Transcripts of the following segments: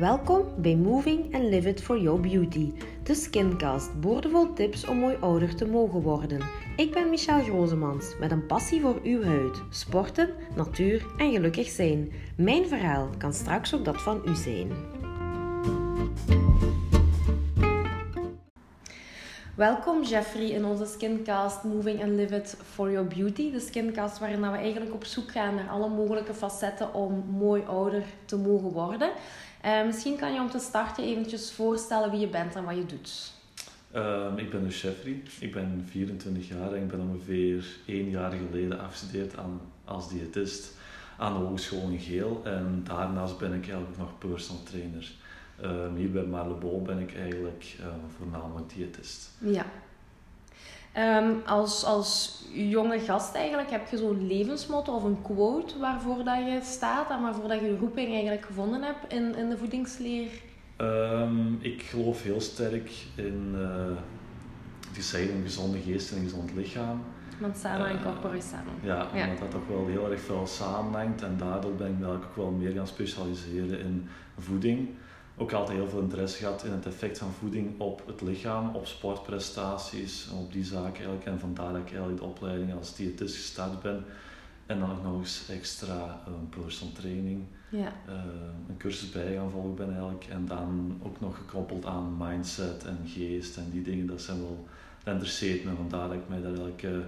Welkom bij Moving and Live It for Your Beauty, de Skincast, boordevol tips om mooi ouder te mogen worden. Ik ben Michelle Grozemans met een passie voor uw huid, sporten, natuur en gelukkig zijn. Mijn verhaal kan straks ook dat van u zijn. Welkom Jeffrey in onze Skincast Moving and Live It for Your Beauty. De Skincast waarin we eigenlijk op zoek gaan naar alle mogelijke facetten om mooi ouder te mogen worden. Uh, misschien kan je om te starten eventjes voorstellen wie je bent en wat je doet. Um, ik ben dus Jeffrey, ik ben 24 jaar en ik ben ongeveer één jaar geleden afgestudeerd aan, als diëtist aan de Hogeschool in Geel. En daarnaast ben ik eigenlijk nog personal trainer. Um, hier bij Marlebol ben ik eigenlijk uh, voornamelijk diëtist. Ja. Um, als, als jonge gast eigenlijk heb je zo'n levensmotto of een quote waarvoor dat je staat en waarvoor dat je roeping eigenlijk gevonden hebt in, in de voedingsleer? Um, ik geloof heel sterk in uh, die zeggen een gezonde geest en een gezond lichaam. Want samen en uh, corpore samen. Ja, ja, omdat dat toch wel heel erg veel samenhangt en daardoor ben ik ook wel meer gaan specialiseren in voeding ook altijd heel veel interesse gehad in het effect van voeding op het lichaam, op sportprestaties, op die zaken eigenlijk. En vandaar dat ik eigenlijk de opleiding als diëtist gestart ben. En dan ook nog eens extra een personal training, ja. uh, een cursus bij gaan volgen ben eigenlijk. En dan ook nog gekoppeld aan mindset en geest en die dingen, dat zijn wel, dat interesseert me. Vandaar dat ik mij daar eigenlijk uh,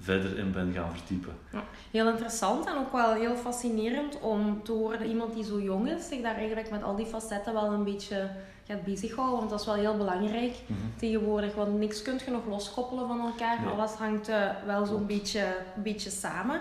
verder in ben gaan verdiepen. Ja, heel interessant en ook wel heel fascinerend om te horen dat iemand die zo jong is zich daar eigenlijk met al die facetten wel een beetje gaat bezighouden. Want dat is wel heel belangrijk mm -hmm. tegenwoordig. Want niks kun je nog loskoppelen van elkaar. Alles hangt uh, wel zo'n beetje, beetje samen.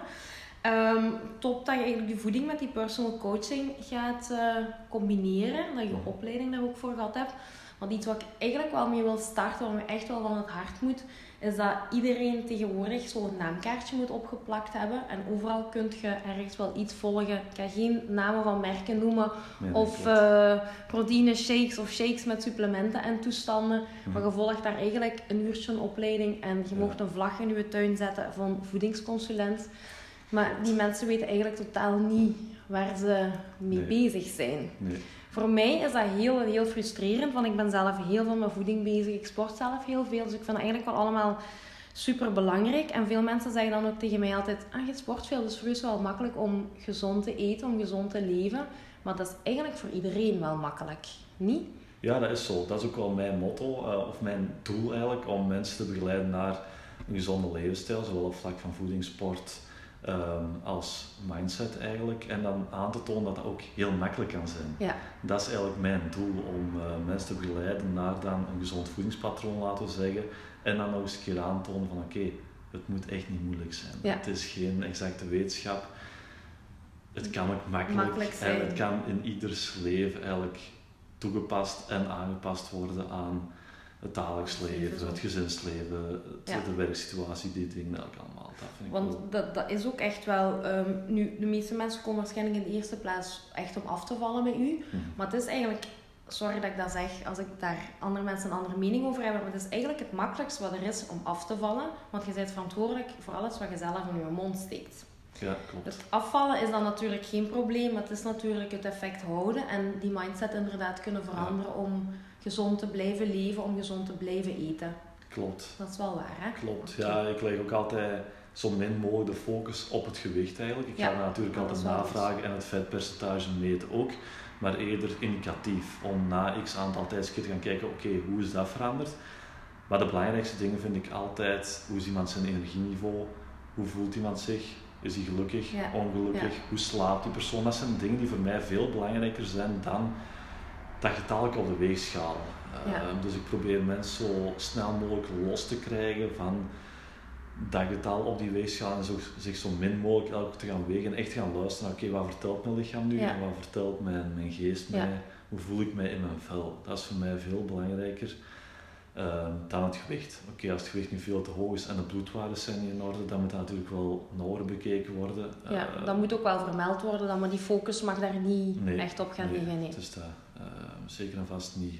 Um, top dat je eigenlijk die voeding met die personal coaching gaat uh, combineren. Dat je je opleiding daar ook voor gehad hebt. Want iets wat ik eigenlijk wel mee wil starten, wat me echt wel van het hart moet, is dat iedereen tegenwoordig zo'n naamkaartje moet opgeplakt hebben. En overal kun je ergens wel iets volgen. Ik ga geen namen van merken noemen. Of uh, proteïne shakes of shakes met supplementen en toestanden. Mhm. Maar je volgt daar eigenlijk een uurtje een opleiding. En je ja. mocht een vlag in je tuin zetten van voedingsconsulent. Maar die mensen weten eigenlijk totaal niet waar ze mee nee. bezig zijn. Nee. Voor mij is dat heel, heel frustrerend, want ik ben zelf heel veel met voeding bezig. Ik sport zelf heel veel, dus ik vind dat eigenlijk wel allemaal super belangrijk. En veel mensen zeggen dan ook tegen mij altijd: ah, je sport veel, dus voor u is het wel makkelijk om gezond te eten, om gezond te leven. Maar dat is eigenlijk voor iedereen wel makkelijk, niet? Ja, dat is zo. Dat is ook wel mijn motto, uh, of mijn doel eigenlijk, om mensen te begeleiden naar een gezonde levensstijl, zowel op vlak van voeding, sport um, als mindset eigenlijk. En dan aan te tonen dat dat ook heel makkelijk kan zijn. Ja. Dat is eigenlijk mijn doel, om uh, mensen te begeleiden naar dan een gezond voedingspatroon, laten we zeggen. En dan nog eens een keer aantonen van oké, okay, het moet echt niet moeilijk zijn. Ja. Het is geen exacte wetenschap. Het kan ook makkelijk, makkelijk zijn. en het kan in ieders leven eigenlijk toegepast en aangepast worden aan het dagelijks leven, het gezinsleven, het, ja. de werksituatie, die dingen ook allemaal. Dat vind ik Want cool. dat, dat is ook echt wel, um, nu, de meeste mensen komen waarschijnlijk in de eerste plaats echt om af te vallen met u. -hmm. Maar het is eigenlijk, sorry dat ik dat zeg, als ik daar andere mensen een andere mening over hebben, maar het is eigenlijk het makkelijkste wat er is om af te vallen. Want je bent verantwoordelijk voor alles wat je zelf in je mond steekt. Ja, klopt. Het afvallen is dan natuurlijk geen probleem, maar het is natuurlijk het effect houden en die mindset inderdaad kunnen veranderen ja. om gezond te blijven leven, om gezond te blijven eten. Klopt. Dat is wel waar, hè? Klopt. Ja, ik leg ook altijd zo min mogelijk de focus op het gewicht eigenlijk. Ik ja, ga natuurlijk altijd navragen en het vetpercentage meten ook, maar eerder indicatief om na x aantal tijdskeer te gaan kijken, oké, okay, hoe is dat veranderd? Maar de belangrijkste dingen vind ik altijd, hoe is iemand zijn energieniveau, hoe voelt iemand zich, is hij gelukkig, ja. ongelukkig, ja. hoe slaapt die persoon? Dat zijn dingen die voor mij veel belangrijker zijn dan dat getal op de weegschaal. Ja. Uh, dus ik probeer mensen zo snel mogelijk los te krijgen van dat getal op die weegschaal en zo, zich zo min mogelijk elke te gaan wegen en echt gaan luisteren oké, okay, wat vertelt mijn lichaam nu ja. en wat vertelt mijn, mijn geest mij, hoe voel ik mij in mijn vel. Dat is voor mij veel belangrijker uh, dan het gewicht. Oké, okay, als het gewicht nu veel te hoog is en de bloedwaarden zijn niet in orde, dan moet dat natuurlijk wel nauwer bekeken worden. Ja, uh, dat moet ook wel vermeld worden, maar die focus mag daar niet nee, echt op gaan nee, liggen. Nee, is dat. Uh, zeker en vast niet.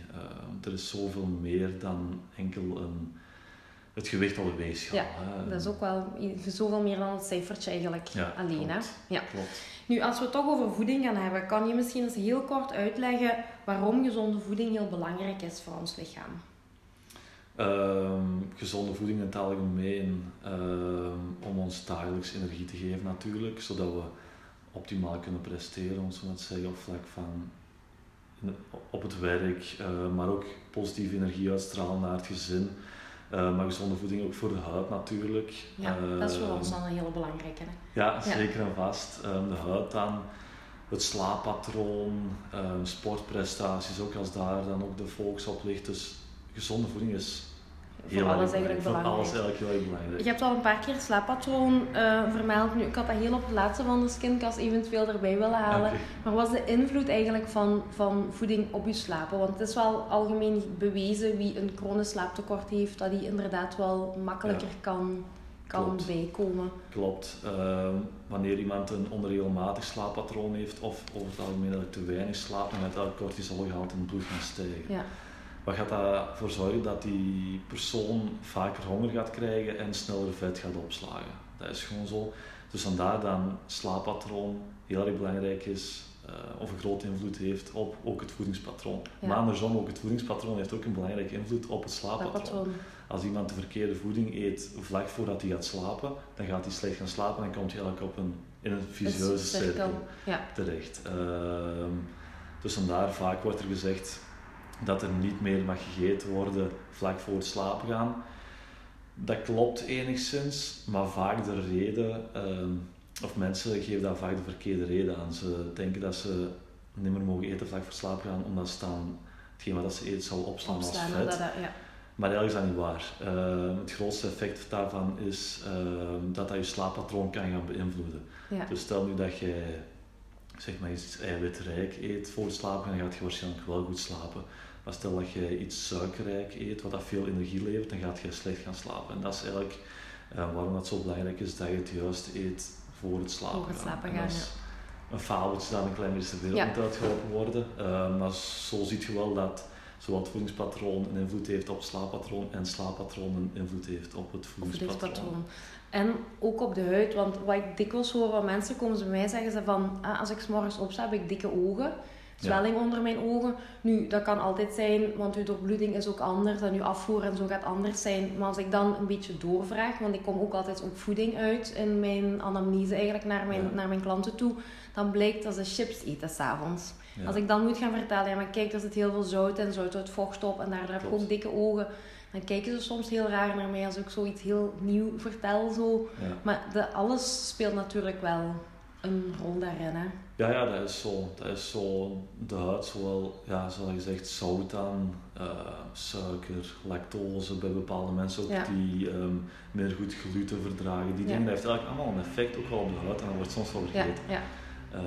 er is zoveel meer dan enkel een, het gewicht op de weegschaal. Ja, dat is ook wel zoveel meer dan het cijfertje eigenlijk alleen. Hè? Ja. klopt. Nu, als we het toch over voeding gaan hebben, kan je misschien eens heel kort uitleggen waarom gezonde voeding heel belangrijk is voor ons lichaam? Um, gezonde voeding in het algemeen um, om ons dagelijks energie te geven natuurlijk, zodat we optimaal kunnen presteren, om zo maar te zeggen, op vlak van op het werk, uh, maar ook positieve energie uitstralen naar het gezin. Uh, maar gezonde voeding ook voor de huid natuurlijk. Ja, dat is voor ons dan een hele belangrijke. Hè? Ja, zeker en vast. Um, de huid dan, het slaappatroon, um, sportprestaties, ook als daar dan ook de focus op ligt. Dus gezonde voeding is voor alles eigenlijk belangrijk. Voor alles eigenlijk heel erg belangrijk. Je hebt al een paar keer slaappatroon uh, vermeld. Nu, ik had dat heel op het laatste van de skincast eventueel erbij willen halen. Maar wat is de invloed eigenlijk van, van voeding op je slapen? Want het is wel algemeen bewezen wie een chronisch slaaptekort heeft, dat die inderdaad wel makkelijker kan, kan bijkomen. Klopt. Uh, wanneer iemand een onregelmatig slaappatroon heeft of over het algemeen te weinig slaapt, dan gaat dat cortisolgehalte in het bloed gaan stijgen. Ja. Wat gaat ervoor zorgen dat die persoon vaker honger gaat krijgen en sneller vet gaat opslagen? Dat is gewoon zo. Dus vandaar dat een slaappatroon heel erg belangrijk is, uh, of een grote invloed heeft op ook het voedingspatroon. Maar andersom, ook het voedingspatroon heeft ook een belangrijke invloed op het slaappatroon. Als iemand de verkeerde voeding eet vlak voordat hij gaat slapen, dan gaat hij slecht gaan slapen en komt hij eigenlijk op een, in een visieuze cirkel terecht. Uh, dus vandaar vaak wordt er gezegd, dat er niet meer mag gegeten worden vlak voor het slapen gaan. Dat klopt enigszins, maar vaak de reden, ehm, of mensen geven daar vaak de verkeerde reden aan. Ze denken dat ze niet meer mogen eten vlak voor het slapen gaan, omdat ze dan hetgeen wat ze eten zal opslaan, als vet. Dat, ja. Maar eigenlijk is dat niet waar. Ehm, het grootste effect daarvan is ehm, dat dat je slaappatroon kan gaan beïnvloeden. Ja. Dus stel nu dat je zeg maar iets eiwitrijk eet voor het slapen, dan gaat je waarschijnlijk wel goed slapen. Maar stel dat je iets suikerrijk eet, wat dat veel energie levert, dan gaat je slecht gaan slapen. En dat is eigenlijk uh, waarom het zo belangrijk is dat je het juist eet voor het slapen, voor het slapen gaan. ja. Een fabeltje dat een klein beetje wereld moet uitgeholpen worden. Uh, maar zo ziet je wel dat zowel het voedingspatroon een invloed heeft op het slaappatroon en slaappatroon een invloed heeft op het voedingspatroon. En ook op de huid, want wat ik dikwijls hoor van mensen komen ze bij mij zeggen ze van ah, als ik s morgens opsta heb ik dikke ogen zwelling onder mijn ogen. Nu, dat kan altijd zijn, want uw doorbloeding is ook anders en uw afvoer en zo gaat anders zijn. Maar als ik dan een beetje doorvraag, want ik kom ook altijd op voeding uit in mijn anamnese eigenlijk naar mijn, naar mijn klanten toe, dan blijkt dat ze chips eten s'avonds. Ja. Als ik dan moet gaan vertellen, ja maar kijk, er zit heel veel zout en zout uit vocht op en daardoor heb ik ook dikke ogen. Dan kijken ze soms heel raar naar mij als ik zoiets heel nieuw vertel. Zo. Maar de, alles speelt natuurlijk wel een rol daarin. Hè? Ja, ja, dat is zo. Dat is zo de huid, zowel, ja, zoals gezegd, zout aan, uh, suiker, lactose bij bepaalde mensen ook die um, meer goed gluten verdragen. Die dingen, dat heeft eigenlijk allemaal een effect ook wel op de huid en dat wordt soms wel vergeten. Ja, ja. Uh,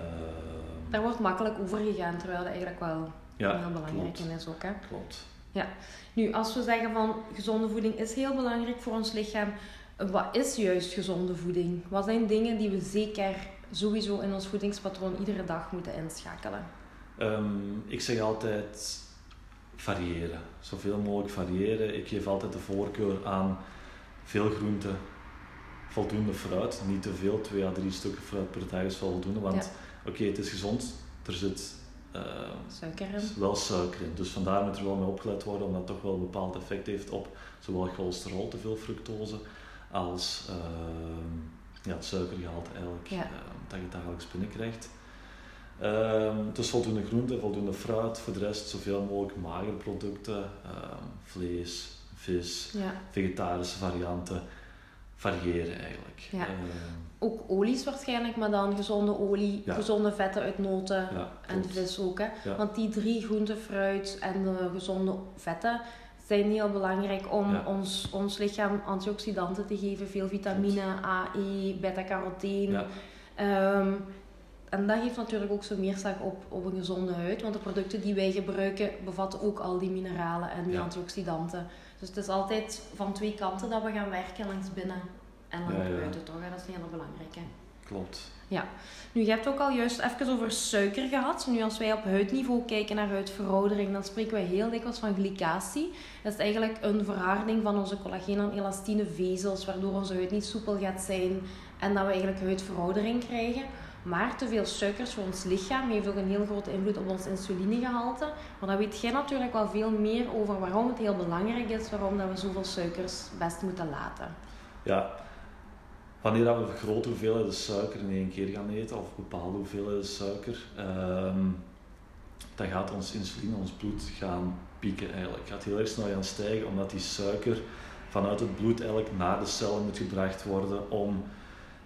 Daar wordt makkelijk over gegaan, terwijl dat eigenlijk wel heel belangrijk in is ook. Hè? Klopt. Ja. Nu, als we zeggen van gezonde voeding is heel belangrijk voor ons lichaam, wat is juist gezonde voeding? Wat zijn dingen die we zeker sowieso in ons voedingspatroon iedere dag moeten inschakelen? Ehm, ik zeg altijd variëren. Zoveel mogelijk variëren. Ik geef altijd de voorkeur aan veel groenten, voldoende fruit. Niet te veel, twee à drie stukken fruit per dag is voldoende. Want oké, het is gezond, er zit uh, suiker in. wel suiker in. Dus vandaar moet er wel mee opgelet worden, omdat het toch wel een bepaald effect heeft op zowel cholesterol, te veel fructose, als uh, ja, het suikergehalte eigenlijk. Ja. Ehm, dat je dagelijks binnenkrijgt. Um, dus voldoende groente, voldoende fruit, voor de rest zoveel mogelijk magere producten, um, vlees, vis, ja. vegetarische varianten, variëren eigenlijk. Ja. ook olies waarschijnlijk, maar dan gezonde olie, gezonde vetten uit noten en vis ook. Hè? Want die drie groente, fruit en de gezonde vetten zijn heel belangrijk om ons, ons lichaam antioxidanten te geven. Veel vitamine, A, E, beta-carotene. Um, en dat heeft natuurlijk ook zo'n meerslag op, op een gezonde huid. Want de producten die wij gebruiken bevatten ook al die mineralen en die antioxidanten. Dus het is altijd van twee kanten dat we gaan werken, langs binnen en langs buiten toch. Dat is een hele belangrijke. Klopt. Ja, nu je hebt ook al juist even over suiker gehad. Nu als wij op huidniveau kijken naar huidveroudering, dan spreken wij heel dikwijls van glycatie. Dat is eigenlijk een verharding van onze collageen en elastine vezels, waardoor onze huid niet soepel gaat zijn en dat we eigenlijk huidveroudering krijgen. Maar te veel suikers voor ons lichaam heeft ook een heel grote invloed op ons insulinegehalte. Maar dan weet jij natuurlijk wel veel meer over waarom het heel belangrijk is, waarom dat we zoveel suikers best moeten laten. Ja, wanneer we grote hoeveelheden suiker in één keer gaan eten, of bepaalde hoeveelheden suiker, ehm, dan gaat ons insuline, ons bloed gaan pieken eigenlijk. Het gaat heel erg snel gaan stijgen, omdat die suiker vanuit het bloed eigenlijk naar de cellen moet gebracht worden om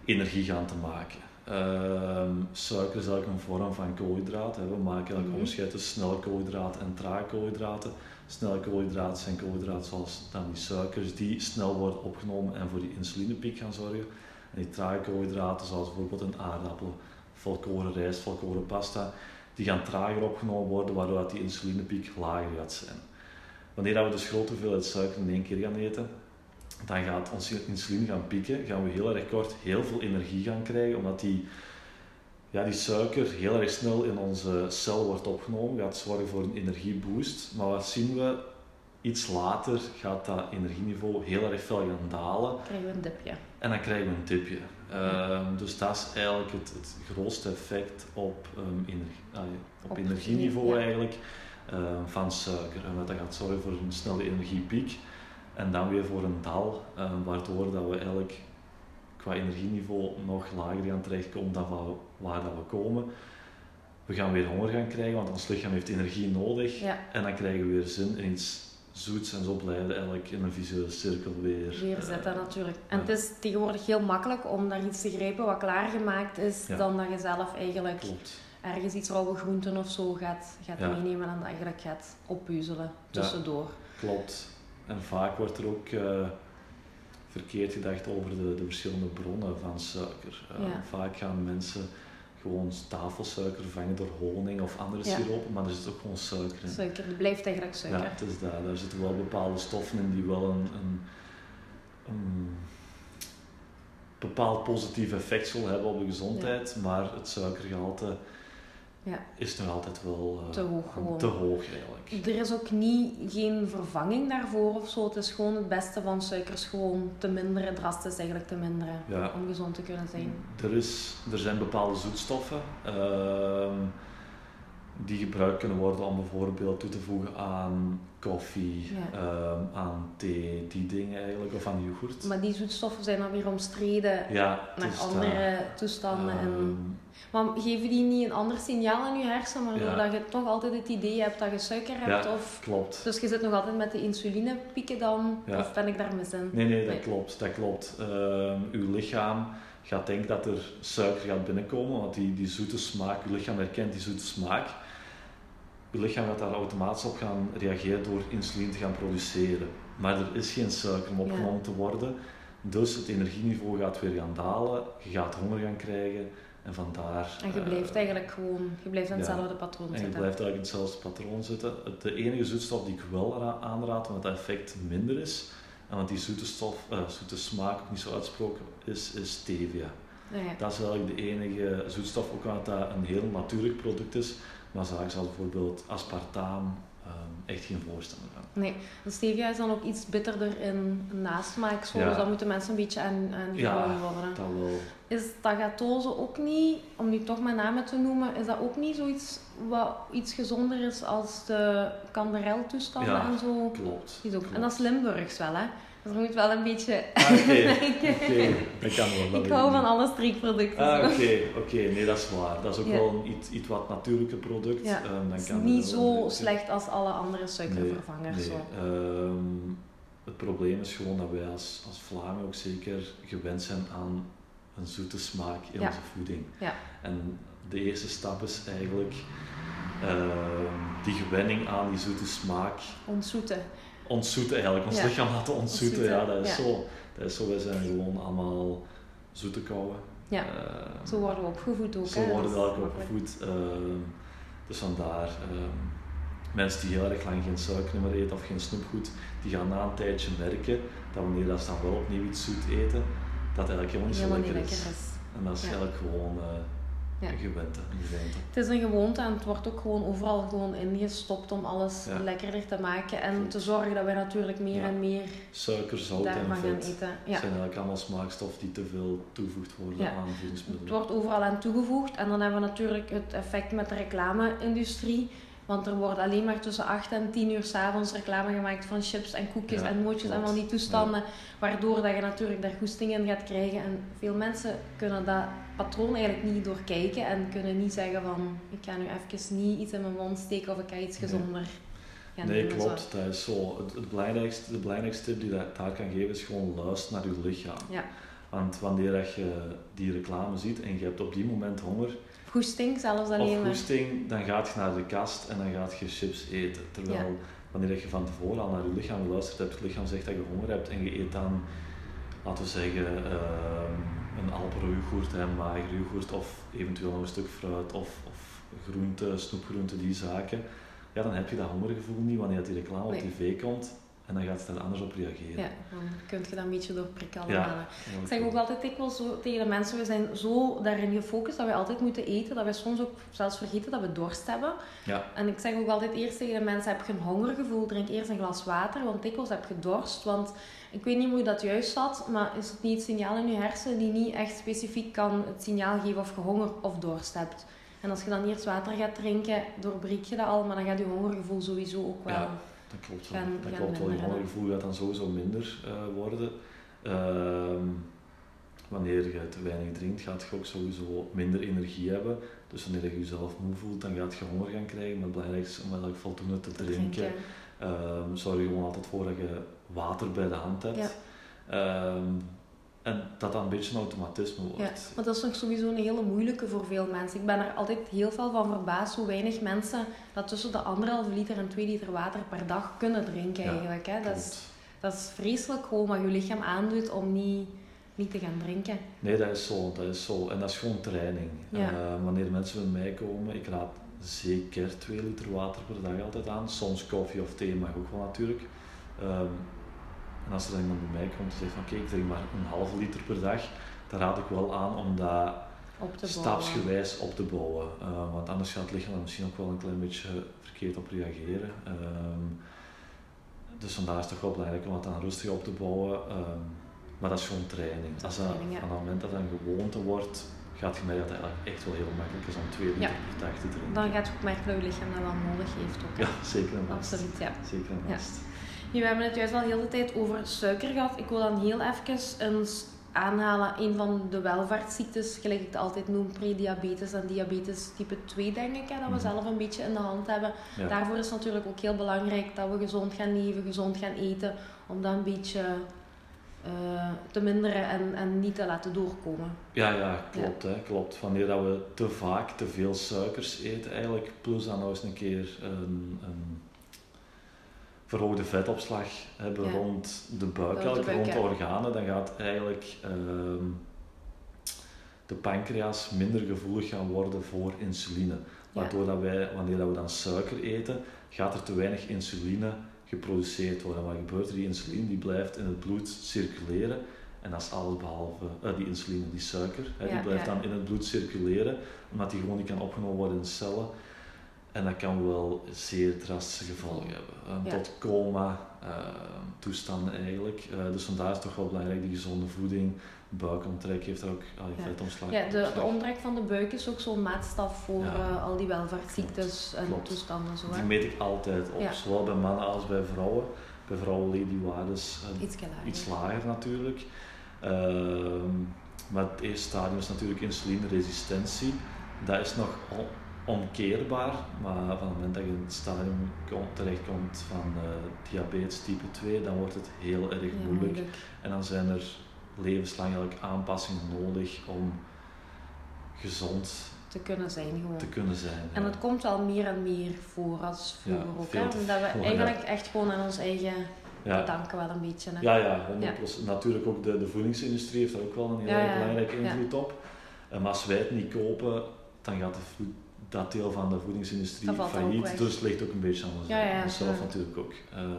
energie gaan te maken. Ehm, suiker is eigenlijk een vorm van koolhydraat. We maken eigenlijk mm onderscheid tussen snelle koolhydraten en trage koolhydraten. Snelle koolhydraten zijn koolhydraten zoals dan die suikers die snel worden opgenomen en voor die insulinepiek gaan zorgen. En die trage koolhydraten zoals bijvoorbeeld een aardappel, volkoren rijst, volkoren pasta, die gaan trager opgenomen worden waardoor die insulinepiek lager gaat zijn. Wanneer we dus grote hoeveelheid suiker in één keer gaan eten, dan gaat ons insuline gaan pieken, gaan we heel erg kort heel veel energie gaan krijgen, omdat die, ja, die suiker heel erg snel in onze cel wordt opgenomen, gaat zorgen voor een energieboost. Maar wat zien we? Iets later gaat dat energieniveau heel erg veel gaan dalen. Dan krijgen we een dipje. En dan krijgen we een dipje. Um, dus dat is eigenlijk het, het grootste effect op, um, energie, op, energieniveau eigenlijk, um, van suiker. En dat gaat zorgen voor een snelle energiepiek. En dan weer voor een dal, uh, waardoor dat we eigenlijk qua energieniveau nog lager gaan terechtkomen dan waar, waar dat we komen. We gaan weer honger gaan krijgen, want ons lichaam heeft energie nodig. En dan krijgen we weer zin in iets zoets en zo blijven eigenlijk in een visuele cirkel weer. Weer zetten natuurlijk. En het is tegenwoordig heel makkelijk om naar iets te grijpen wat klaargemaakt is, dan dat je zelf eigenlijk Klopt. ergens iets rauwe groenten of zo gaat, gaat meenemen en dat eigenlijk gaat oppuzzelen tussendoor. Klopt. En vaak wordt er ook uh, verkeerd gedacht over de, de verschillende bronnen van suiker. Uh, Vaak gaan mensen gewoon tafelsuiker vangen door honing of andere ja. siropen, maar er zit ook gewoon suiker in. Suiker, het blijft eigenlijk suiker. Ja, het is dat. Daar zitten wel bepaalde stoffen in die wel een, een, een bepaald positief effect zullen hebben op de gezondheid, maar het suikergehalte ja. is nog altijd wel uh, te hoog gewoon. Te hoog eigenlijk. Er is ook niet, geen vervanging daarvoor of zo. Het is gewoon het beste van suikers gewoon te minderen, drastisch eigenlijk te minderen, om gezond te kunnen zijn. Er, is, er zijn bepaalde zoetstoffen. Uh, die gebruikt kunnen worden om bijvoorbeeld toe te voegen aan koffie, ehm, aan thee, die dingen eigenlijk, of aan yoghurt. Maar die zoetstoffen zijn dan weer omstreden ja, naar andere toestanden. en... Ehm, maar geven die niet een ander signaal aan je hersenen, waardoor dat je toch altijd het idee hebt dat je suiker hebt? Ja, of... klopt. Dus je zit nog altijd met de insulinepieken dan, of ben ik daar mis in? Nee, nee, dat klopt. Dat klopt. Uh, uw lichaam gaat denken dat er suiker gaat binnenkomen, want die, die zoete smaak, uw lichaam herkent die zoete smaak je lichaam gaat daar automatisch op gaan reageren door insuline te gaan produceren. Maar er is geen suiker om opgenomen te worden. Dus het energieniveau gaat weer gaan dalen, je gaat honger gaan krijgen en vandaar... En je blijft uh, eigenlijk gewoon, je blijft in hetzelfde patroon zitten. En je blijft eigenlijk in hetzelfde patroon zitten. De enige zoetstof die ik wel aanraad, want dat effect minder is, en want die zoete, stof, uh, zoete smaak ook niet zo uitsproken is, is stevia. ja. Dat is eigenlijk de enige zoetstof, ook omdat dat een heel natuurlijk product is, maar zaken zoals bijvoorbeeld aspartaam um, echt geen voorstander van. Nee, de stevia is dan ook iets bitterder in nasmaak, zo, dus dan moeten mensen een beetje aan, aan ja, worden. dat wel. Is tagatose ook niet, om nu toch maar namen te noemen, is dat ook niet zoiets wat iets gezonder is als de kandereltoestanden ja, en zo? klopt. Is ook, klopt. En dat is Limburgs wel, hè? Dus moet wel een beetje... Ah, oké, okay. dat kan wel. Ik hou van alle streekproducten. Ah, oké, oké. Nee, dat is waar. Dat is ook wel een iets, iets wat natuurlijke product. Ja. Um, dan het is niet zo slecht als alle andere suikervervangers. Nee, nee. Um, het probleem is gewoon dat wij als, als Vlamingen ook zeker gewend zijn aan een zoete smaak in onze voeding. Ja. En de eerste stap is eigenlijk uh, die gewenning aan die zoete smaak. Ontzoeten ontzoeten eigenlijk, ons lichaam laten ontzoeten. Ja, dat is, Zo, dat is zo. Wij zijn gewoon allemaal zoete kouwen. Ja, uh, zo worden we opgevoed ook. Zo hè? worden we ook opgevoed. Uh, dus vandaar, uh, mensen die heel erg lang geen suiker meer eten of geen snoepgoed, die gaan na een tijdje merken dat wanneer dat ze dan wel opnieuw iets zoet eten, dat eigenlijk helemaal niet zo lekker, is. En dat is Ja. eigenlijk gewoon Ja. gewente. Het is een gewoonte en het wordt ook gewoon overal gewoon ingestopt om alles Ja. lekkerder te maken. En te zorgen dat wij natuurlijk meer Ja. en meer Suiker, zout en vet eten. zijn eigenlijk allemaal smaakstoffen die te veel toegevoegd worden aan Het voedingsmiddelen. wordt overal aan toegevoegd. En dan hebben we natuurlijk het effect met de reclame-industrie. Want er wordt alleen maar tussen 8 en 10 uur s'avonds reclame gemaakt van chips en koekjes Ja, en mootjes en van die toestanden. Waardoor dat je natuurlijk daar goesting in gaat krijgen. En veel mensen kunnen dat patroon eigenlijk niet doorkijken. En kunnen niet zeggen van, ik ga nu even niet iets in mijn mond steken of ik ga iets Nee. gezonder Nee, doen. klopt. Dat is zo. Het, het belangrijkste, de belangrijkste tip die dat daar kan geven is gewoon luisteren naar je lichaam. Ja. Want wanneer dat je die reclame ziet en je hebt op die moment honger Goesting zelfs alleen of maar. goesting, dan gaat je naar de kast en dan gaat je chips eten. Terwijl Ja. wanneer dat je van tevoren al naar je lichaam geluisterd hebt, het lichaam zegt dat je honger hebt en je eet dan, laten we zeggen, ehm, een alpenyoghurt, een mager yoghurt of eventueel nog een stuk fruit of, of groente, snoepgroente, die zaken. Ja, dan heb je dat hongergevoel niet wanneer die reclame Nee. op tv komt en dan gaat je daar anders op reageren. Ja, dan kun je dat een beetje doorprikken Ja. allemaal. Ik zeg ook altijd dikwijls zo tegen de mensen, we zijn zo daarin gefocust dat we altijd moeten eten, dat we soms ook zelfs vergeten dat we dorst hebben. Ja. En ik zeg ook altijd eerst tegen de mensen, heb je een hongergevoel, drink eerst een glas water, want dikwijls heb je dorst. Want ik weet niet hoe dat juist zat, maar is het niet het signaal in je hersenen die niet echt specifiek kan het signaal geven of je honger of dorst hebt. En als je dan eerst water gaat drinken, doorbreek je dat al, maar dan gaat je hongergevoel sowieso ook wel. Ja. Dat klopt wel. Gaan- dat gaan klopt wel. Je hongergevoel gaat dan sowieso minder eh, worden. Ehm, wanneer je te weinig drinkt, gaat je ook sowieso minder energie hebben. Dus wanneer je jezelf moe voelt, dan gaat je honger gaan krijgen. Maar het belangrijkste is om eigenlijk voldoende te drinken. Ehm, zorg er gewoon altijd voor dat je water bij de hand hebt. Ja. Ehm, en dat dat een beetje een automatisme wordt. Ja, maar dat is nog sowieso een hele moeilijke voor veel mensen. Ik ben er altijd heel veel van verbaasd hoe weinig mensen dat tussen de anderhalve liter en twee liter water per dag kunnen drinken Ja, eigenlijk. Hè. Dat, is, dat is vreselijk gewoon wat je lichaam aandoet om niet, niet te gaan drinken. Nee, dat is zo. Dat is zo. En dat is gewoon training. Ja. Eh, wanneer mensen bij mij komen, ik raad zeker 2 liter water per dag altijd aan. Soms koffie of thee mag ook wel natuurlijk. Ehm, en als er dan iemand bij mij komt en zegt van oké, ik drink maar een halve liter per dag, dan raad ik wel aan om dat Op stapsgewijs op te bouwen. Eh, want anders gaat het lichaam er misschien ook wel een klein beetje verkeerd op reageren. Ehm, dus vandaar is het toch wel belangrijk om het dan rustig op te bouwen. Ehm, maar dat is gewoon training. Dat Als dat, training, ja. Van het moment dat dat een gewoonte wordt, gaat je merken dat het eigenlijk echt wel heel makkelijk is om 2 liter Ja. per dag te drinken. Dan gaat je ook merken dat je lichaam dat wel nodig heeft. Ook, hè. Ja, zeker en vast. Absoluut, ja. Zeker en Ja. Nu, we hebben het juist al heel de tijd over suiker gehad. Ik wil dan heel even eens aanhalen een van de welvaartsziektes, gelijk ik het altijd noem, prediabetes en diabetes type 2, denk ik, hè, dat we Mhm. zelf een beetje in de hand hebben. Ja. Daarvoor is het natuurlijk ook heel belangrijk dat we gezond gaan leven, gezond gaan eten, om dat een beetje eh, te minderen en, en niet te laten doorkomen. Ja, ja, klopt. Hè, klopt. Wanneer dat we te vaak te veel suikers eten, eigenlijk, plus dan nog eens een keer een, een verhoogde vetopslag hebben Ja. rond de buik, de buik, rond de organen, dan gaat eigenlijk ehm, de pancreas minder gevoelig gaan worden voor insuline. Waardoor dat wij, wanneer dat we dan suiker eten, gaat er te weinig insuline geproduceerd worden. Wat gebeurt er? Die insuline die blijft in het bloed circuleren. En dat is alles behalve eh, die insuline, die suiker. Hè, die blijft ja. dan in het bloed circuleren, omdat die gewoon niet kan opgenomen worden in cellen. En dat kan wel zeer drastische gevolgen hebben. Tot coma eh, toestanden eigenlijk. Eh, dus vandaar is het toch wel belangrijk die gezonde voeding. Buikomtrek heeft er ook al je Ja. vetomslag. Ja, de, omtrek van de buik is ook zo'n maatstaf voor Ja. eh, al die welvaartsziektes en Klopt. toestanden. Zo, Die meet ik altijd op, Ja. zowel bij mannen als bij vrouwen. Bij vrouwen liggen die waardes eh, Iets lager. iets lager natuurlijk. Ehm, maar het eerste stadium is natuurlijk insulineresistentie. Dat is nog omkeerbaar, maar van het moment dat je in het stadium kom- terechtkomt van eh, diabetes type 2, dan wordt het heel erg Ja, moeilijk. En dan zijn er levenslang eigenlijk aanpassingen nodig om gezond te kunnen zijn gewoon. te kunnen zijn. En ja. het komt wel meer en meer voor als vroeger Ja, ook. Hè? Omdat we eigenlijk echt gewoon aan ons eigen ja. bedanken wel een beetje. Hè? Ja, ja, 100%. Natuurlijk ook de, de voedingsindustrie heeft daar ook wel een heel belangrijke invloed op. Eh, Maar als wij het niet kopen, dan gaat de dat deel van de voedingsindustrie failliet. Dus het ligt ook een beetje aan Ja, ja, ja. natuurlijk ook. Ehm,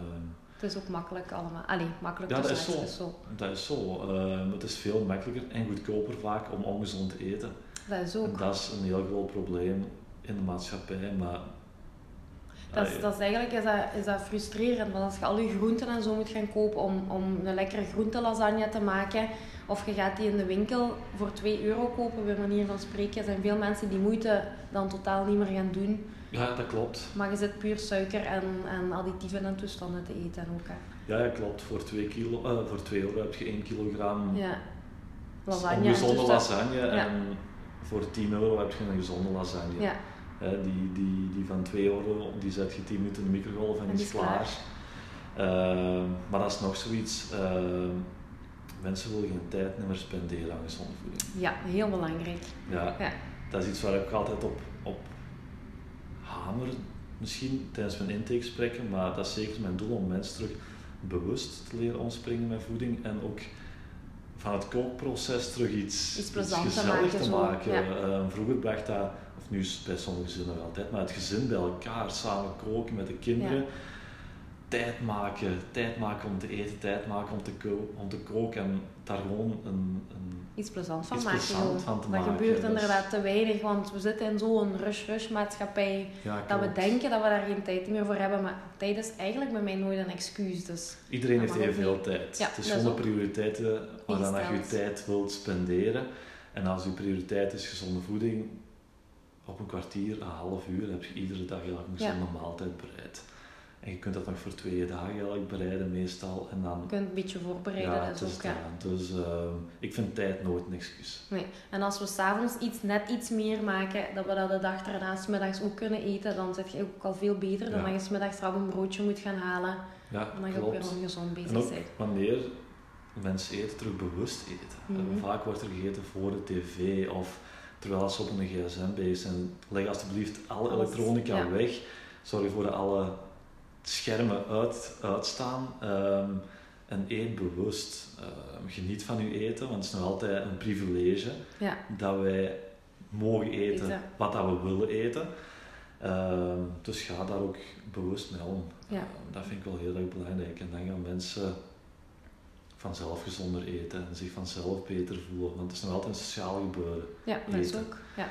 Het is ook makkelijk allemaal. Allee, makkelijk Ja, dat is zo. zo. Dat is zo. Ehm, het is veel makkelijker en goedkoper vaak om ongezond te eten. Dat is En ook. dat is een heel groot probleem in de maatschappij. Maar Dat is, dat is eigenlijk is dat, is dat frustrerend, want als je al je groenten en zo moet gaan kopen om, om een lekkere groentelasagne te maken, of je gaat die in de winkel voor 2 euro kopen, bij manier van spreken, zijn veel mensen die moeite dan totaal niet meer gaan doen. ja, dat klopt. Maar je zit puur suiker en, en additieven en toestanden te eten ook. Hè. Ja, ja, klopt. Voor 2 kilo, eh, voor 2 euro heb je 1 kilogram Ja. Lasagne en ongezonde toestanden. lasagne. Ja. En voor 10 euro heb je een gezonde lasagne. Ja, Hè, die, die, die van 2 euro, die zet je 10 minuten in de microgolf en, En die is klaar. Ehm, maar dat is nog zoiets. ehm, mensen willen geen tijd meer spenderen aan gezonde voeding. ja, heel belangrijk. Ja, Ja. dat is iets waar ik altijd op, op hamer, misschien tijdens mijn intakegesprekken, maar dat is zeker mijn doel om mensen terug bewust te leren omspringen met voeding en ook van het kookproces terug iets, Iets te gezellig maken, te maken. ja. Ehm, vroeger bracht dat, of nu is het bij sommige gezinnen nog altijd, maar het gezin bij elkaar, samen koken met de kinderen. Ja. Tijd maken, tijd maken om te eten, tijd maken om te, om te koken en daar gewoon een, een Iets plezants van Iets maken. plezant van te dat maken, gebeurt dus- inderdaad te weinig, want we zitten in zo'n rush-rush maatschappij. ja, Dat we denken dat we daar geen tijd meer voor hebben, maar tijd is eigenlijk bij mij nooit een excuus. Dus Iedereen heeft evenveel niet. tijd. Ja, het is gewoon de prioriteiten waaraan dat je tijd wilt spenderen. En als je prioriteit is gezonde voeding, op een kwartier, een half uur heb je iedere dag een Ja. gezonde maaltijd bereid. En je kunt dat nog voor twee dagen eigenlijk bereiden meestal. En dan je kunt een beetje voorbereiden. ja, dat is ook, ja. Dus ehm, ik vind tijd nooit een excuus. Nee. En als we s'avonds iets, net iets meer maken, dat we dat de dag daarna middags ook kunnen eten, dan zit je ook al veel beter dan Ja. dat je middags een broodje moet gaan halen. Ja, En dan je ook weer ongezond bezig bent. wanneer mensen eten, terug bewust eten. Mhm. Eh, Vaak wordt er gegeten voor de tv of terwijl ze op een gsm bezig zijn. Leg alsjeblieft alle Alles, elektronica ja. weg. Zorg ervoor dat alle schermen uit, uitstaan. ehm, en eet bewust. Ehm, geniet van uw eten, want het is nog altijd een privilege Ja, dat wij mogen eten wat dat we willen eten. Ehm, dus ga daar ook bewust mee om. Ja. Dat vind ik wel heel erg belangrijk. En dan gaan mensen vanzelf gezonder eten en zich vanzelf beter voelen. Want het is nog altijd een sociaal gebeuren. ja dat is ook. Ja.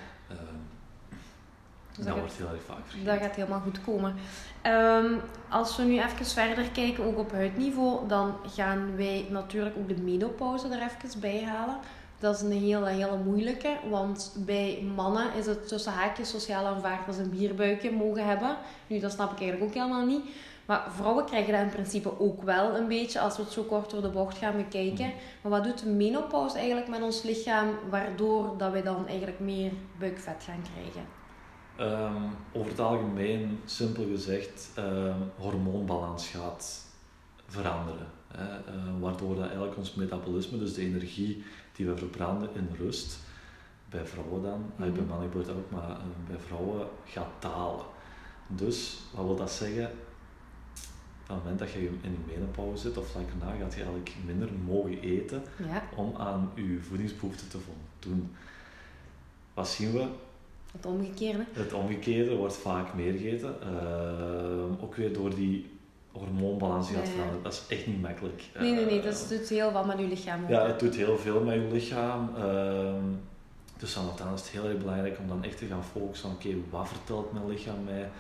Dus dat dat wordt heel erg vaak vergeten. Dat gaat helemaal goed komen. Ehm, als we nu even verder kijken, ook op huidniveau, dan gaan wij natuurlijk ook de menopauze er even bij halen. Dat is een hele, hele moeilijke, want bij mannen is het tussen haakjes sociaal aanvaard dat ze een bierbuikje mogen hebben. Nu, dat snap ik eigenlijk ook helemaal niet. Maar vrouwen krijgen dat in principe ook wel een beetje als we het zo kort door de bocht gaan bekijken. Maar wat doet de menopauze eigenlijk met ons lichaam, waardoor dat wij dan eigenlijk meer buikvet gaan krijgen? Ehm, over het algemeen, simpel gezegd, ehm, hormoonbalans gaat veranderen. Hè, eh, waardoor dat eigenlijk ons metabolisme, dus de energie die we verbranden in rust, bij vrouwen dan, eh, bij Mhm. mannen gebeurt dat ook, maar bij vrouwen gaat dalen. Dus, wat wil dat zeggen? Van het moment dat je in je menopauze zit of vlak daarna, gaat je eigenlijk minder mogen eten Ja, om aan je voedingsbehoeften te voldoen. Wat zien we? Het omgekeerde. Het omgekeerde wordt vaak meer gegeten. Ehm, ook weer door die hormoonbalans die gaat veranderen. Dat is echt niet makkelijk. Nee, nee, nee, dat doet heel wat met uw lichaam ook. Ja, het doet heel veel met je lichaam. Ehm, dus dan is het heel erg belangrijk om dan echt te gaan focussen op oké, wat vertelt mijn lichaam mij?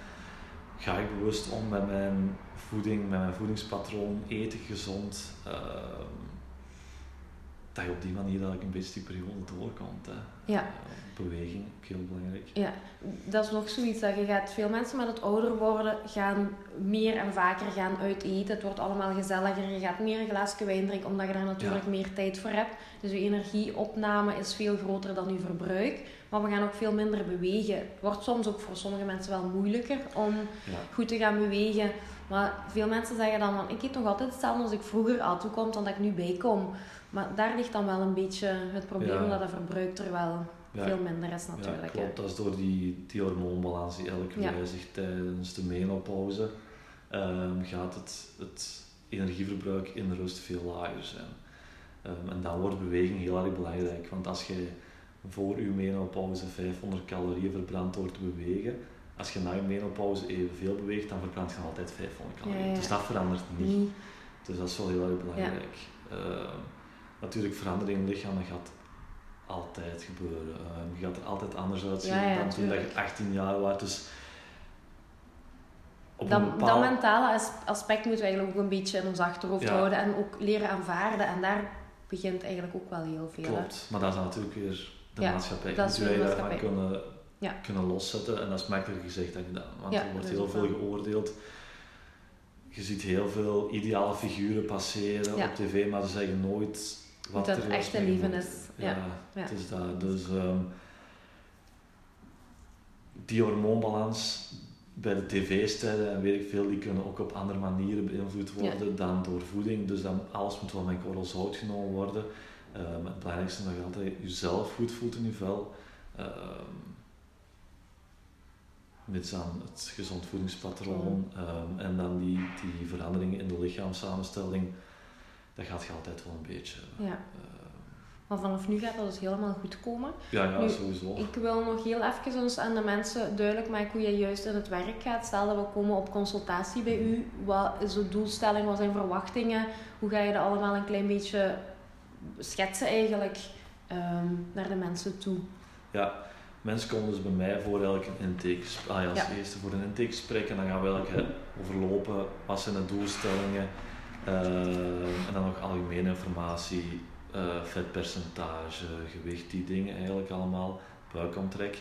Ga ik bewust om met mijn voeding, met mijn voedingspatroon? Eet ik gezond? Dat je op die manier dat ik een beetje die periode doorkomt. Hè. Ja. Eh, beweging, ook heel belangrijk. Ja, dat is nog zoiets dat je gaat, veel mensen met het ouder worden gaan meer en vaker gaan uit eten. Het wordt allemaal gezelliger, je gaat meer een glaasje wijn drinken omdat je daar natuurlijk meer tijd voor hebt. Dus je energieopname is veel groter dan je verbruik. Maar we gaan ook veel minder bewegen. Het wordt soms ook voor sommige mensen wel moeilijker om Ja. goed te gaan bewegen. Maar veel mensen zeggen dan van, ik eet nog altijd hetzelfde als ik vroeger at. Hoe komt dan dat ik nu bijkom? Maar daar ligt dan wel een beetje het probleem, Ja. omdat het verbruik er wel Ja, veel minder is natuurlijk. Ja, hè. klopt. Dat is door die, die hormoonbalans die elke Ja. wijzigt tijdens de menopauze. ehm, gaat het, het energieverbruik in de rust veel lager zijn. Ehm, en dan wordt beweging heel erg belangrijk. Want als je voor je menopauze 500 calorieën verbrandt door te bewegen, als je na je menopauze evenveel beweegt, dan verbrandt je nog altijd 500 calorieën. Ja, ja. Dus dat verandert niet. Dus dat is wel heel erg belangrijk. Eh, natuurlijk, verandering in lichaam dat gaat altijd gebeuren. Eh, je gaat er altijd anders uitzien Ja, ja, dan toen dat je tuurlijk. 18 jaar was. Dus op Dat, een dat bepaald... mentale as- aspect moeten we eigenlijk ook een beetje in ons achterhoofd houden en ook leren aanvaarden. En daar begint eigenlijk ook wel heel veel. Klopt, maar dat is natuurlijk weer de maatschappij. dat is daarvan kunnen, kunnen loszetten en dat is makkelijker gezegd dan gedaan. Want er wordt heel veel geoordeeld. Je ziet heel veel ideale figuren passeren Ja. op tv, maar ze zeggen nooit wat dat er echte mee leven is. Ja, Ja, het is dat. Dus ehm, die hormoonbalans bij de tv-sterren en weet ik veel, die kunnen ook op andere manieren beïnvloed worden dan door voeding. Dus dan, alles moet wel met korrel zout genomen worden. Ehm, het belangrijkste is dat je altijd jezelf goed voelt in je vel. Ehm mits aan het gezond voedingspatroon ehm, en dan die, die veranderingen in de lichaamssamenstelling, dat gaat je altijd wel een beetje. Ja. ehm, Maar vanaf nu gaat dat dus helemaal goed komen. ja, ja, Nu, sowieso. Ik wil nog heel even ons aan de mensen duidelijk maken hoe je juist in het werk gaat. Stel dat we komen op consultatie bij u. Wat is de doelstelling? Wat zijn verwachtingen? Hoe ga je dat allemaal een klein beetje schetsen eigenlijk ehm, naar de mensen toe? Ja, mensen komen dus bij mij voor een intake. Ah als Ja. eerste voor een intakegesprek en dan gaan we eigenlijk hè, overlopen wat zijn de doelstellingen eh, en dan nog algemene informatie, eh, vetpercentage, gewicht, die dingen eigenlijk allemaal, buikomtrek.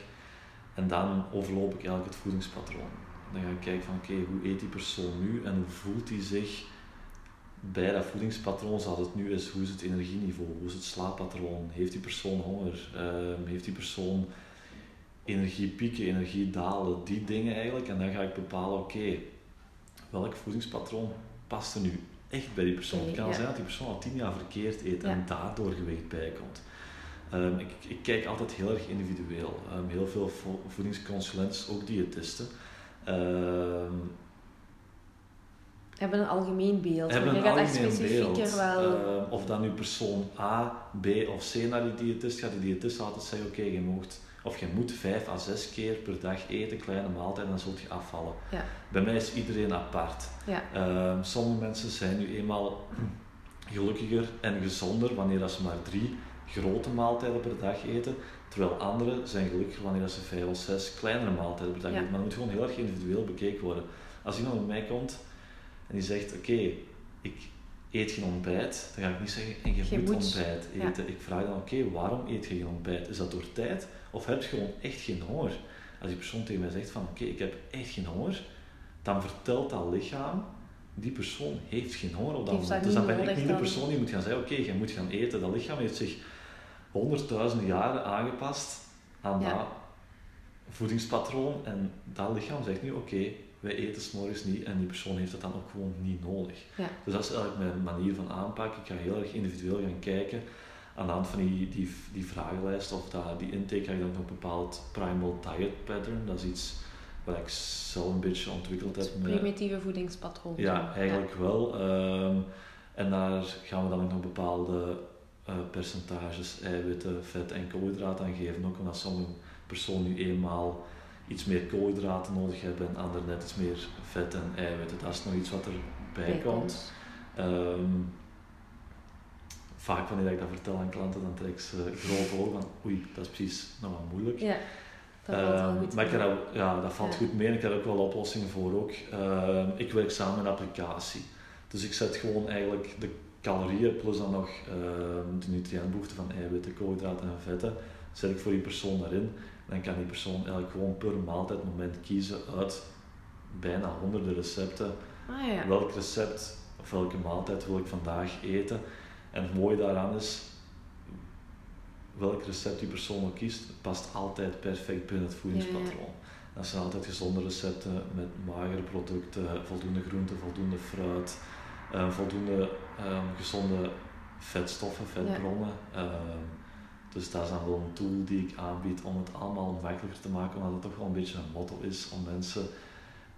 En dan overloop ik eigenlijk het voedingspatroon. Dan ga ik kijken van oké, hoe eet die persoon nu en hoe voelt hij zich bij dat voedingspatroon, zoals het nu is, hoe is het energieniveau, hoe is het slaappatroon, heeft die persoon honger, Ehm, heeft die persoon energiepieken, energiedalen, die dingen eigenlijk. En dan ga ik bepalen, oké, welk voedingspatroon past er nu echt bij die persoon. Het kan Ja. zijn dat die persoon al tien jaar verkeerd eet en daardoor gewicht bijkomt. Ehm, ik, ik kijk altijd heel erg individueel. Ehm, heel veel vo- voedingsconsulenten, ook diëtisten, ehm, Hebben een algemeen beeld. hebben een je gaat echt algemeen specifieker beeld. wel. Of dan nu persoon A, B of C naar die diëtist gaat. Die diëtist altijd zeggen, oké, je mocht of je moet vijf à zes keer per dag eten, kleine maaltijden, dan zult je afvallen. Ja. Bij mij is iedereen apart. Ja. Ehm, sommige mensen zijn nu eenmaal gelukkiger en gezonder wanneer dat ze maar drie grote maaltijden per dag eten, terwijl anderen zijn gelukkiger wanneer dat ze vijf of zes kleinere maaltijden per dag Ja. eten. Maar dat moet gewoon heel erg individueel bekeken worden. Als iemand bij mij komt en die zegt, oké, ik eet geen ontbijt, dan ga ik niet zeggen, en je, Je moet, moet. ontbijt Ja. eten. Ik vraag dan, oké, waarom eet je geen ontbijt? Is dat door tijd of heb je gewoon echt geen honger? Als die persoon tegen mij zegt van, oké, ik heb echt geen honger, dan vertelt dat lichaam, die persoon heeft geen honger op dat moment. Dus dan ben ik niet de persoon die moet gaan zeggen, oké, je moet gaan eten. Dat lichaam heeft zich honderdduizenden jaren aangepast aan Ja. dat voedingspatroon. En dat lichaam zegt nu, oké, wij eten s'morgens niet en die persoon heeft dat dan ook gewoon niet nodig. Ja. Dus dat is eigenlijk mijn manier van aanpak. Ik ga heel erg individueel gaan kijken. Aan de hand van die, die, die vragenlijst of dat, die intake ga ik dan nog een bepaald primal diet pattern. Dat is iets wat ik zelf een beetje ontwikkeld heb. met- Primitieve voedingspatroon. ja, eigenlijk wel. Ehm, en daar gaan we dan ook nog bepaalde eh, percentages eiwitten, vet en koolhydraten aan geven. Ook omdat sommige personen nu eenmaal iets meer koolhydraten nodig hebben en anderen net iets meer vet en eiwitten. Dat is nog iets wat erbij komt. Ehm, vaak wanneer ik dat vertel aan klanten, dan trek ik ze grote ogen van oei, dat is precies nog wat moeilijk. Ja, dat valt wel Ehm, goed. maar ik dat, ja, dat valt Ja. goed mee en ik heb ook wel oplossingen voor ook. Ehm, ik werk samen met een applicatie. Dus ik zet gewoon eigenlijk de calorieën plus dan nog de nutriëntbehoeften van eiwitten, koolhydraten en vetten, zet ik voor die persoon daarin. Dan kan die persoon eigenlijk gewoon per maaltijd moment kiezen uit bijna honderden recepten. Ah ja. Welk recept of welke maaltijd wil ik vandaag eten? En het mooie daaraan is, welk recept die persoon ook kiest, past altijd perfect binnen het voedingspatroon. Dat zijn altijd gezonde recepten met magere producten, voldoende groente, voldoende fruit, eh, voldoende ehm, gezonde vetstoffen, vetbronnen. Ehm, dus dat is dan wel een tool die ik aanbied om het allemaal makkelijker te maken, omdat het toch wel een beetje een motto is om mensen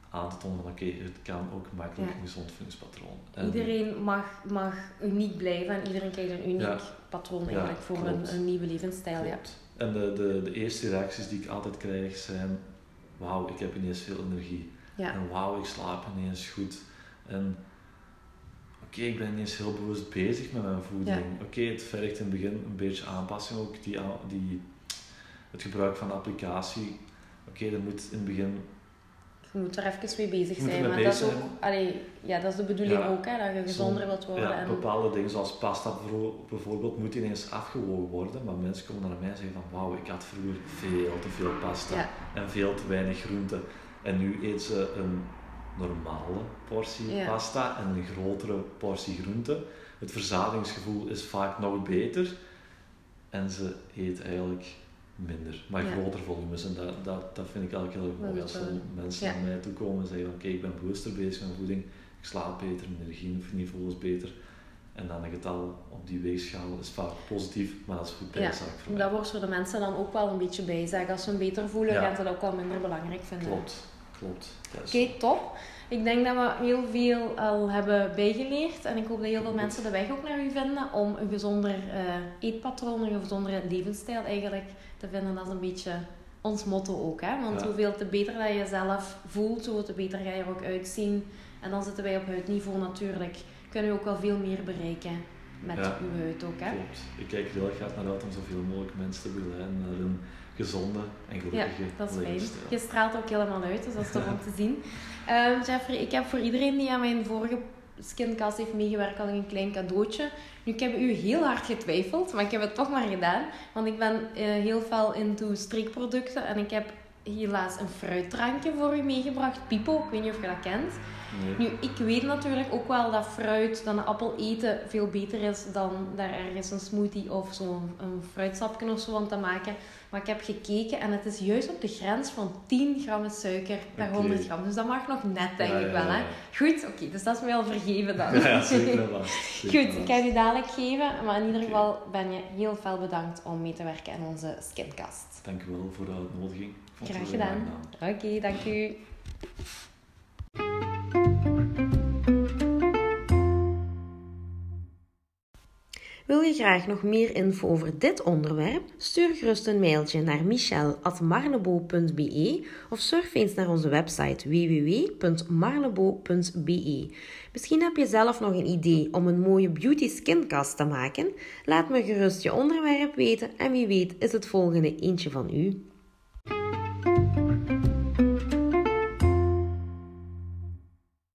aan te tonen van oké, het kan ook makkelijk Ja. een gezond voedingspatroon. En- Iedereen mag, mag uniek blijven en iedereen krijgt een uniek Ja. patroon Ja, eigenlijk voor een, een nieuwe levensstijl. Klopt. En de, de, de eerste reacties die ik altijd krijg zijn wauw, ik heb ineens veel energie. En wauw, ik slaap ineens goed. En oké, ik ben ineens heel bewust bezig met mijn voeding. Oké, het vergt in het begin een beetje aanpassing ook, die, die, het gebruik van de applicatie. Oké, dat moet in het begin Je moet er even mee bezig zijn. Maar dat is, ook, allee, ja, dat is de bedoeling Ja. ook, hè, dat je gezonder wilt worden. Ja, en, bepaalde dingen zoals pasta bijvo- bijvoorbeeld moet ineens afgewogen worden. Maar mensen komen naar mij en zeggen van wauw, ik had vroeger veel te veel pasta Ja. en veel te weinig groente. En nu eet ze een normale portie Ja. pasta en een grotere portie groente. Het verzadigingsgevoel is vaak nog beter. En ze eet eigenlijk minder, maar Ja. groter volumes. En dat, dat, dat vind ik eigenlijk heel mooi. Als er mensen ja. naar mij toe komen en zeggen kijk, ik ben bewuster bezig met voeding. Ik slaap beter, mijn energieniveau is beter. En dan een getal op die weegschaal is vaak positief, maar dat is goed bij Ja, voor mij. dat wordt voor de mensen dan ook wel een beetje bijzaak. Als ze hem beter voelen, Ja. gaan ze dat ook wel minder belangrijk vinden. Klopt, klopt. Oké, top. Ik denk dat we heel veel al hebben bijgeleerd. En ik hoop dat heel veel mensen de weg ook naar u vinden om een gezonder eh, eetpatroon, een gezondere levensstijl eigenlijk te vinden. Dat is een beetje ons motto ook. Hè? Want Ja. hoeveel te beter dat je jezelf voelt, hoe te beter ga je er ook uitzien. En dan zitten wij op huidniveau natuurlijk. Kunnen we ook wel veel meer bereiken met Ja. uw huid ook. Hè? Klopt. Ik kijk heel erg hard naar uit om zoveel mogelijk mensen te naar een gezonde en Ja, gelukkige dat is fijn. levensstijl. Je straalt ook helemaal uit, dus dat is toch om te zien. Ehm, Jeffrey, ik heb voor iedereen die aan mijn vorige skincast heeft meegewerkt al een klein cadeautje. Nu, ik heb u heel hard getwijfeld, maar ik heb het toch maar gedaan. Want ik ben eh, heel fel into streekproducten en ik heb helaas een fruitdrankje voor u meegebracht. Pipo, ik weet niet of je dat kent. Nee. Nu, ik weet natuurlijk ook wel dat fruit, dan een appel eten, veel beter is dan daar ergens een smoothie of zo'n een fruitsapje of zo van te maken. Maar ik heb gekeken en het is juist op de grens van 10 gram suiker per Oké. 100 gram. Dus dat mag nog net, denk Ja, ik ja, wel. Hè? Goed, oké, dus dat is mij al vergeven dan. Ja, zeker Goed, ik ga je dadelijk geven, maar in ieder geval ben je heel veel bedankt om mee te werken aan onze skincast. Dank u wel voor de uitnodiging. Graag gedaan. Oké, dank u. Wil je graag nog meer info over dit onderwerp? Stuur gerust een mailtje naar michel.marlebo.be of surf eens naar onze website www.marlebo.be. Misschien heb je zelf nog een idee om een mooie beauty skincast te maken? Laat me gerust je onderwerp weten en wie weet is het volgende eentje van u.